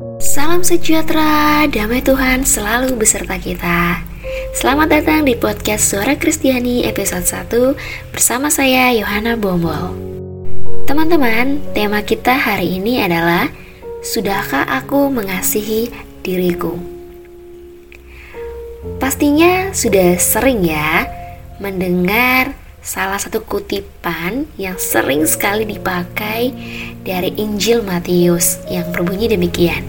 Salam sejahtera, damai Tuhan selalu beserta kita. Selamat datang di podcast Suara Kristiani episode 1 bersama saya Yohana Bombol. Teman-teman, tema kita hari ini adalah Sudahkah aku mengasihi diriku? Pastinya sudah sering ya mendengar salah satu kutipan yang sering sekali dipakai dari Injil Matius yang berbunyi demikian.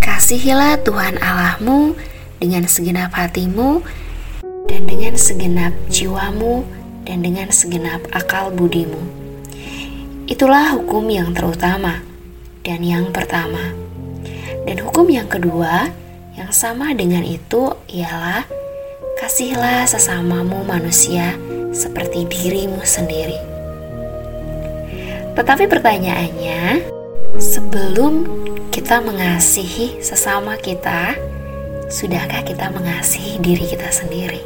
Kasihilah Tuhan Allahmu dengan segenap hatimu dan dengan segenap jiwamu dan dengan segenap akal budimu. Itulah hukum yang terutama dan yang pertama. Dan hukum yang kedua yang sama dengan itu ialah kasihilah sesamamu manusia seperti dirimu sendiri. Tetapi pertanyaannya, sebelum kita mengasihi sesama kita, sudahkah kita mengasihi diri kita sendiri?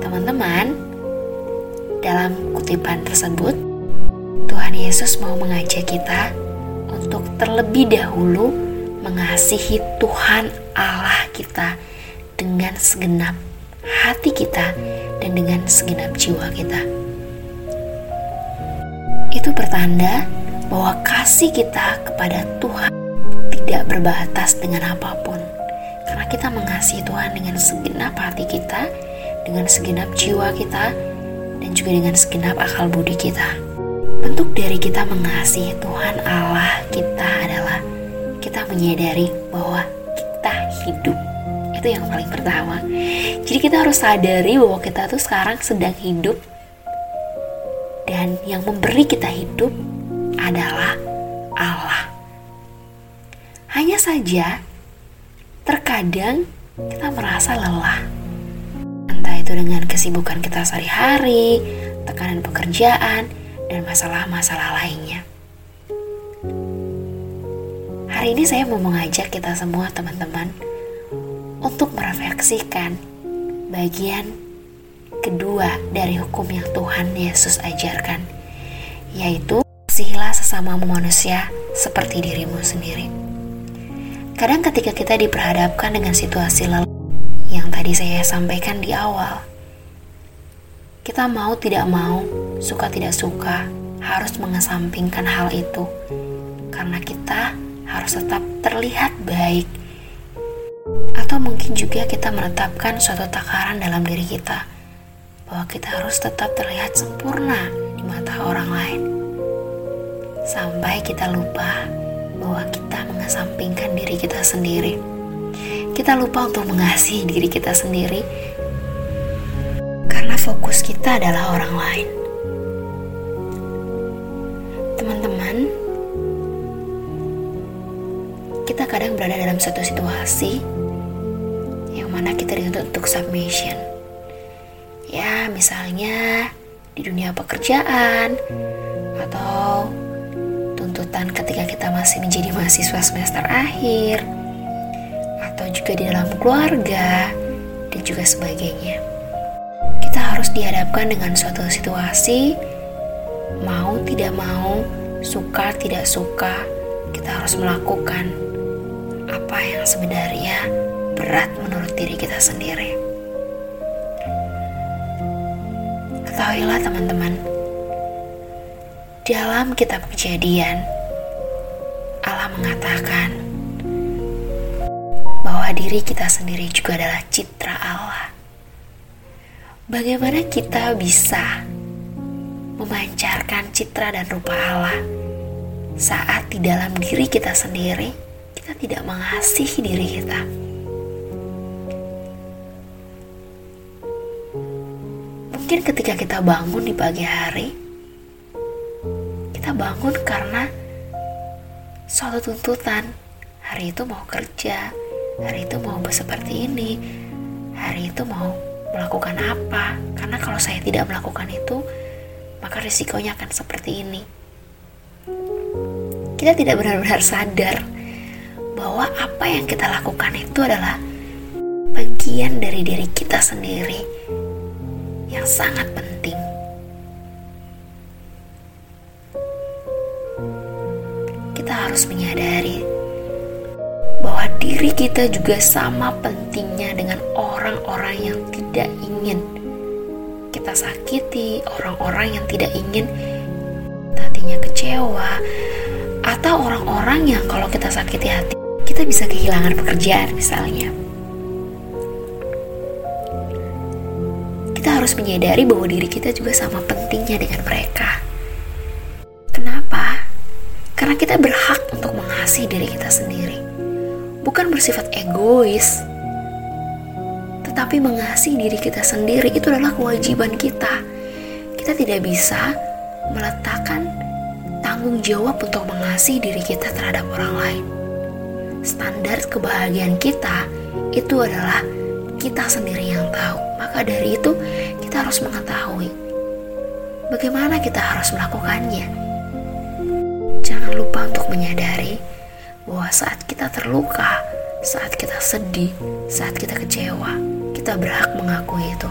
Teman-teman, dalam kutipan tersebut, Tuhan Yesus mau mengajak kita untuk terlebih dahulu mengasihi Tuhan Allah kita dengan segenap hati kita dan dengan segenap jiwa kita. Itu pertanda bahwa kasih kita kepada Tuhan tidak berbatas dengan apa pun. Karena kita mengasihi Tuhan dengan segenap hati kita, dengan segenap jiwa kita, dan juga dengan segenap akal budi kita. Bentuk dari kita mengasihi Tuhan Allah kita adalah kita menyadari bahwa kita hidup itu yang paling pertama jadi kita harus sadari bahwa kita tuh sekarang sedang hidup. Dan yang memberi kita hidup adalah Allah. Hanya saja terkadang kita merasa lelah. Entah itu dengan kesibukan kita sehari-hari tekanan pekerjaan dan masalah-masalah lainnya. Hari ini saya mau mengajak kita semua teman-teman untuk merefleksikan bagian kedua dari hukum yang Tuhan Yesus ajarkan, yaitu kasihilah sesamamu manusia seperti dirimu sendiri. Kadang ketika kita diperhadapkan dengan situasi lelah yang tadi saya sampaikan di awal, kita mau tidak mau, suka tidak suka, harus mengesampingkan hal itu karena kita harus tetap terlihat baik atau mungkin juga kita menetapkan suatu takaran dalam diri kita bahwa kita harus tetap terlihat sempurna di mata orang lain. Sampai kita lupa bahwa kita mengesampingkan diri kita sendiri. Kita lupa untuk mengasihi diri kita sendiri karena fokus kita adalah orang lain. Teman-teman, kita kadang berada dalam suatu situasi mana kita dituntut untuk submission. Ya, misalnya di dunia pekerjaan atau tuntutan ketika kita masih menjadi mahasiswa semester akhir atau juga di dalam keluarga dan juga sebagainya. Kita harus dihadapkan dengan suatu situasi mau tidak mau, suka tidak suka, kita harus melakukan apa yang sebenarnya berat menurut diri kita sendiri. Ketahuilah teman-teman, dalam kitab kejadian, Allah mengatakan bahwa diri kita sendiri juga adalah citra Allah. Bagaimana kita bisa memancarkan citra dan rupa Allah saat di dalam diri kita sendiri kita tidak mengasihi diri kita? Mungkin ketika kita bangun di pagi hari, kita bangun karena suatu tuntutan. Hari itu mau kerja, hari itu mau seperti ini, hari itu mau melakukan apa. Karena kalau saya tidak melakukan itu, maka risikonya akan seperti ini. Kita tidak benar-benar sadar bahwa apa yang kita lakukan itu adalah bagian dari diri kita sendiri yang sangat penting. Kita harus menyadari diri kita juga sama pentingnya dengan orang-orang yang tidak ingin kita sakiti, orang-orang yang tidak ingin hatinya kecewa, atau orang-orang yang kalau kita sakiti hati, kita bisa kehilangan pekerjaan misalnya. Harus menyadari bahwa diri kita juga sama pentingnya dengan mereka. Kenapa? Karena kita berhak untuk mengasihi diri kita sendiri. Bukan bersifat egois, tetapi mengasihi diri kita sendiri itu adalah kewajiban kita. Kita tidak bisa meletakkan tanggung jawab untuk mengasihi diri kita terhadap orang lain. Standar kebahagiaan kita itu adalah kita sendiri yang tahu. Maka dari itu, kita harus mengetahui bagaimana kita harus melakukannya. Jangan lupa untuk menyadari bahwa saat kita terluka, saat kita sedih, saat kita kecewa, kita berhak mengakui itu.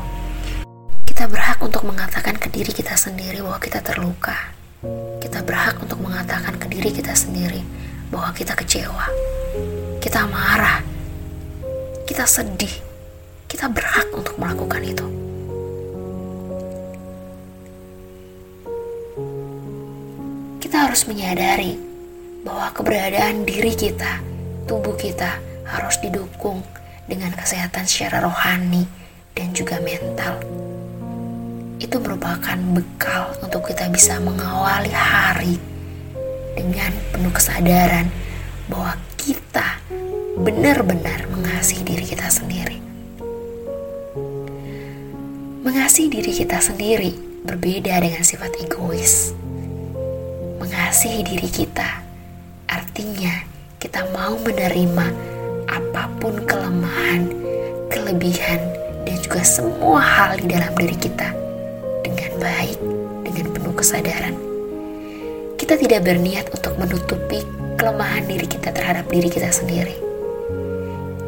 Kita berhak untuk mengatakan ke diri kita sendiri bahwa kita terluka. Kita berhak untuk mengatakan ke diri kita sendiri bahwa kita kecewa. Kita marah. Kita sedih. Kita berhak untuk melakukan itu. Kita harus menyadari bahwa keberadaan diri kita, tubuh kita harus didukung dengan kesehatan secara rohani dan juga mental. Itu merupakan bekal untuk kita bisa mengawali hari dengan penuh kesadaran bahwa kita benar-benar mengasihi diri kita sendiri. Mengasihi diri kita sendiri berbeda dengan sifat egois. Mengasihi diri kita artinya kita mau menerima apa pun kelemahan, kelebihan, dan juga semua hal di dalam diri kita dengan baik, dengan penuh kesadaran. Kita tidak berniat untuk menutupi kelemahan diri kita terhadap diri kita sendiri.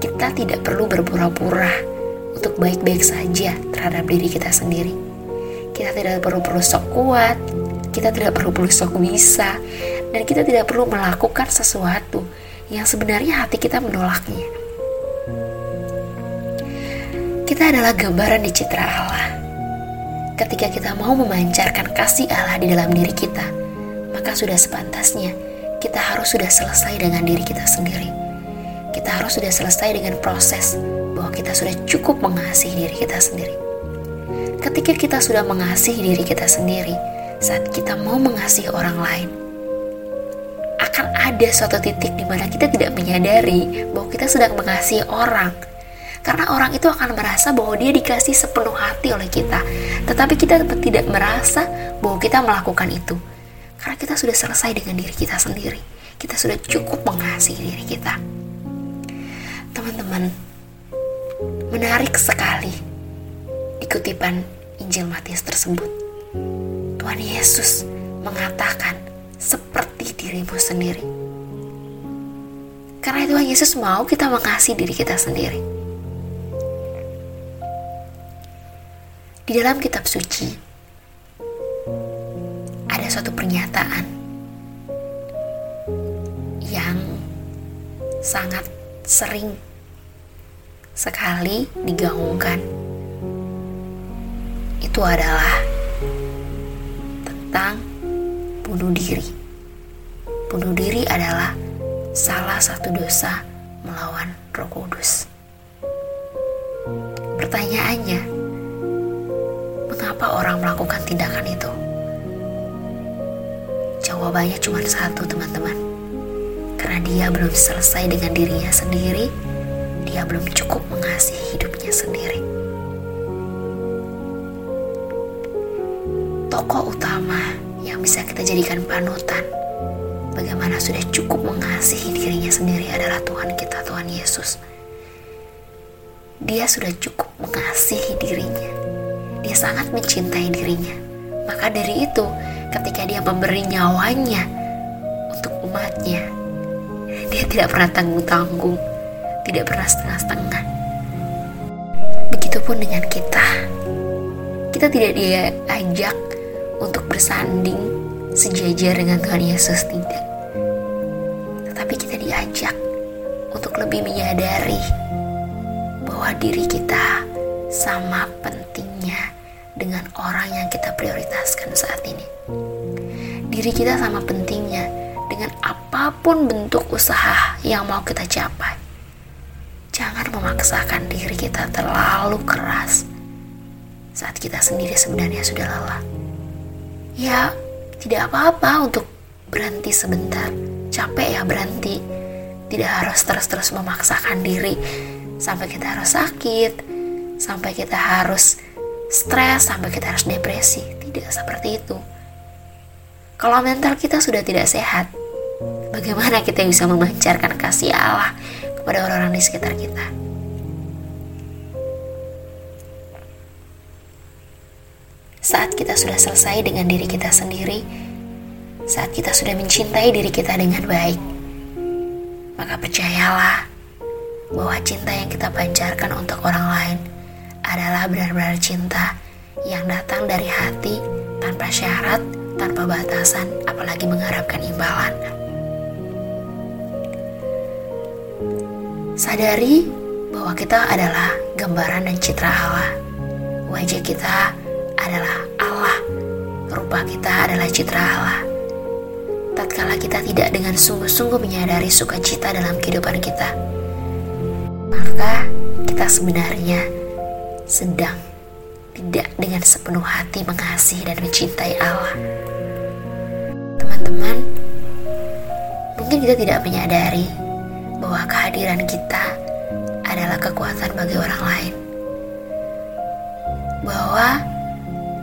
Kita tidak perlu berpura-pura untuk baik-baik saja terhadap diri kita sendiri. Kita tidak perlu perlu sok kuat, kita tidak perlu perlu sok bisa, dan kita tidak perlu melakukan sesuatu yang sebenarnya hati kita menolaknya. Kita adalah gambaran di citra Allah. Ketika kita mau memancarkan kasih Allah di dalam diri kita, maka sudah sepantasnya kita harus sudah selesai dengan diri kita sendiri. Kita harus sudah selesai dengan proses bahwa kita sudah cukup mengasihi diri kita sendiri. Ketika kita sudah mengasihi diri kita sendiri, saat kita mau mengasihi orang lain, akan ada suatu titik di mana kita tidak menyadari bahwa kita sedang mengasihi orang. Karena orang itu akan merasa bahwa dia dikasih sepenuh hati oleh kita. Tetapi kita tidak merasa bahwa kita melakukan itu. Karena kita sudah selesai dengan diri kita sendiri. Kita sudah cukup mengasihi diri kita. Teman-teman, menarik sekali di kutipan Injil Matius tersebut. Tuhan Yesus mengatakan seperti dirimu sendiri. Karena Tuhan Yesus mau kita mengasihi diri kita sendiri. Di dalam kitab suci ada suatu pernyataan yang sangat sering sekali digaungkan. Itu adalah tentang bunuh diri. Bunuh diri adalah salah satu dosa melawan Roh Kudus. Pertanyaannya, mengapa orang melakukan tindakan itu? Jawabannya cuma satu, teman-teman. Karena dia belum selesai dengan dirinya sendiri, dia belum cukup mengasihi hidupnya sendiri. Tokoh utama yang bisa kita jadikan panutan bagaimana sudah cukup mengasihi dirinya sendiri adalah Tuhan kita, Tuhan Yesus. Dia sudah cukup mengasihi dirinya. Dia sangat mencintai dirinya. Maka dari itu, ketika dia memberi nyawanya untuk umatnya, dia tidak pernah tanggung-tanggung, tidak pernah setengah-setengah. Begitupun dengan kita. Kita tidak diajak untuk bersanding sejajar dengan Tuhan Yesus tidak. Tetapi kita diajak untuk lebih menyadari bahwa diri kita sama pentingnya dengan orang yang kita prioritaskan saat ini. Diri kita sama pentingnya dengan apa pun bentuk usaha yang mau kita capai. Jangan memaksakan diri kita terlalu keras saat kita sendiri sebenarnya sudah lelah. Ya, tidak apa-apa untuk berhenti sebentar. Capek ya berhenti. Tidak harus terus-terus memaksakan diri sampai kita harus sakit, sampai kita harus stres, sampai kita harus depresi. Tidak seperti itu. Kalau mental kita sudah tidak sehat, bagaimana kita bisa memancarkan kasih Allah kepada orang-orang di sekitar kita? Saat kita sudah selesai dengan diri kita sendiri, saat kita sudah mencintai diri kita dengan baik, maka percayalah bahwa cinta yang kita pancarkan untuk orang lain adalah benar-benar cinta yang datang dari hati tanpa syarat, tanpa batasan, apalagi mengharapkan imbalan. Sadari bahwa kita adalah gambaran dan citra Allah. Wajah kita adalah Allah. Rupa kita adalah citra Allah. Tatkala kita tidak dengan sungguh-sungguh menyadari sukacita dalam kehidupan kita, maka kita sebenarnya sedang tidak dengan sepenuh hati mengasihi dan mencintai Allah. Teman-teman, mungkin kita tidak menyadari bahwa kehadiran kita adalah kekuatan bagi orang lain. Bahwa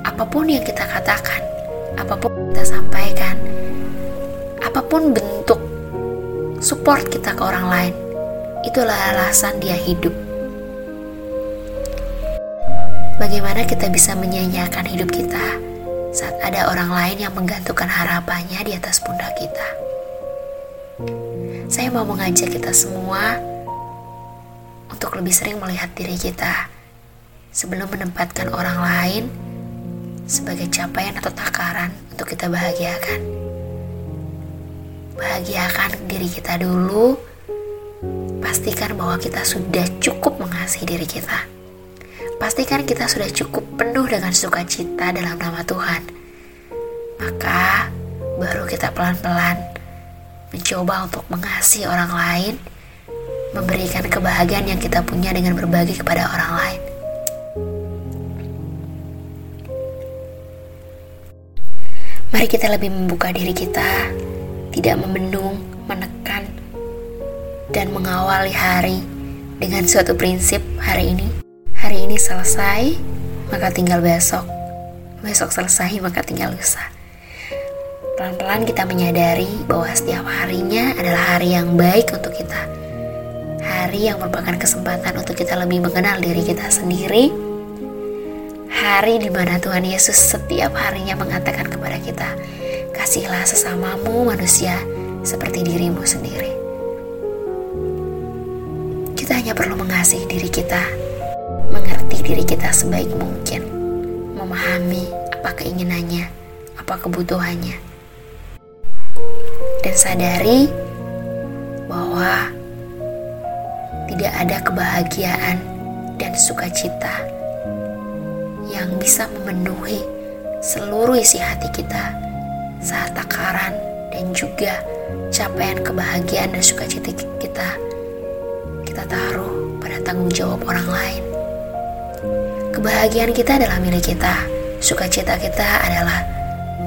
apa pun yang kita katakan, apa pun yang kita sampaikan, apa pun bentuk support kita ke orang lain, itulah alasan dia hidup. Bagaimana kita bisa menyanyiakan hidup kita saat ada orang lain yang menggantungkan harapannya di atas pundak kita? Saya mau mengajak kita semua untuk lebih sering melihat diri kita sebelum menempatkan orang lain sebagai capaian atau takaran untuk kita bahagiakan. Bahagiakan diri kita dulu Pastikan bahwa kita sudah cukup mengasihi diri kita. Pastikan kita sudah cukup penuh dengan sukacita dalam nama Tuhan. Maka baru kita pelan-pelan mencoba untuk mengasihi orang lain, memberikan kebahagiaan yang kita punya dengan berbagi kepada orang lain. Mari kita lebih membuka diri kita, tidak membendung, menekan, dan mengawali hari dengan suatu prinsip hari ini. Hari ini selesai, maka tinggal besok. Besok selesai, maka tinggal lusa. Pelan-pelan kita menyadari bahwa setiap harinya adalah hari yang baik untuk kita. Hari yang merupakan kesempatan untuk kita lebih mengenal diri kita sendiri. Hari di mana Tuhan Yesus setiap harinya mengatakan kepada kita, "Kasihlah sesamamu manusia seperti dirimu sendiri." Kita hanya perlu mengasihi diri kita, mengerti diri kita sebaik mungkin, memahami apa keinginannya, apa kebutuhannya, dan sadari bahwa tidak ada kebahagiaan dan sukacita yang bisa memenuhi seluruh isi hati kita saat takaran dan juga capaian kebahagiaan dan sukacita kita kita taruh pada tanggung jawab orang lain. Kebahagiaan kita adalah milik kita, sukacita kita adalah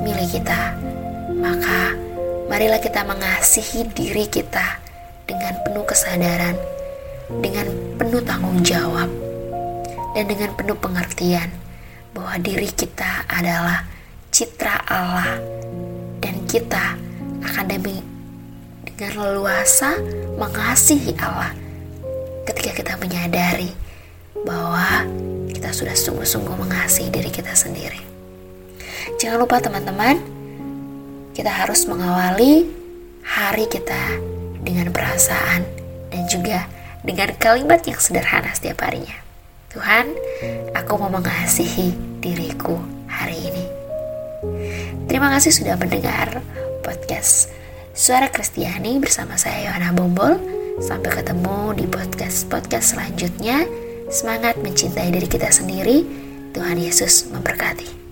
milik kita. Maka, marilah kita mengasihi diri kita dengan penuh kesadaran, dengan penuh tanggung jawab, dan dengan penuh pengertian bahwa diri kita adalah citra Allah, dan kita akan demi dengan leluasa mengasihi Allah ketika kita menyadari bahwa kita sudah sungguh-sungguh mengasihi diri kita sendiri. Jangan lupa teman-teman, kita harus mengawali hari kita dengan perasaan dan juga dengan kalimat yang sederhana setiap harinya. Tuhan, aku mau mengasihi diriku hari ini. Terima kasih sudah mendengar podcast Suara Kristiani bersama saya Yohana Bombol Sampai ketemu di podcast-podcast selanjutnya. Semangat mencintai diri kita sendiri. Tuhan Yesus memberkati.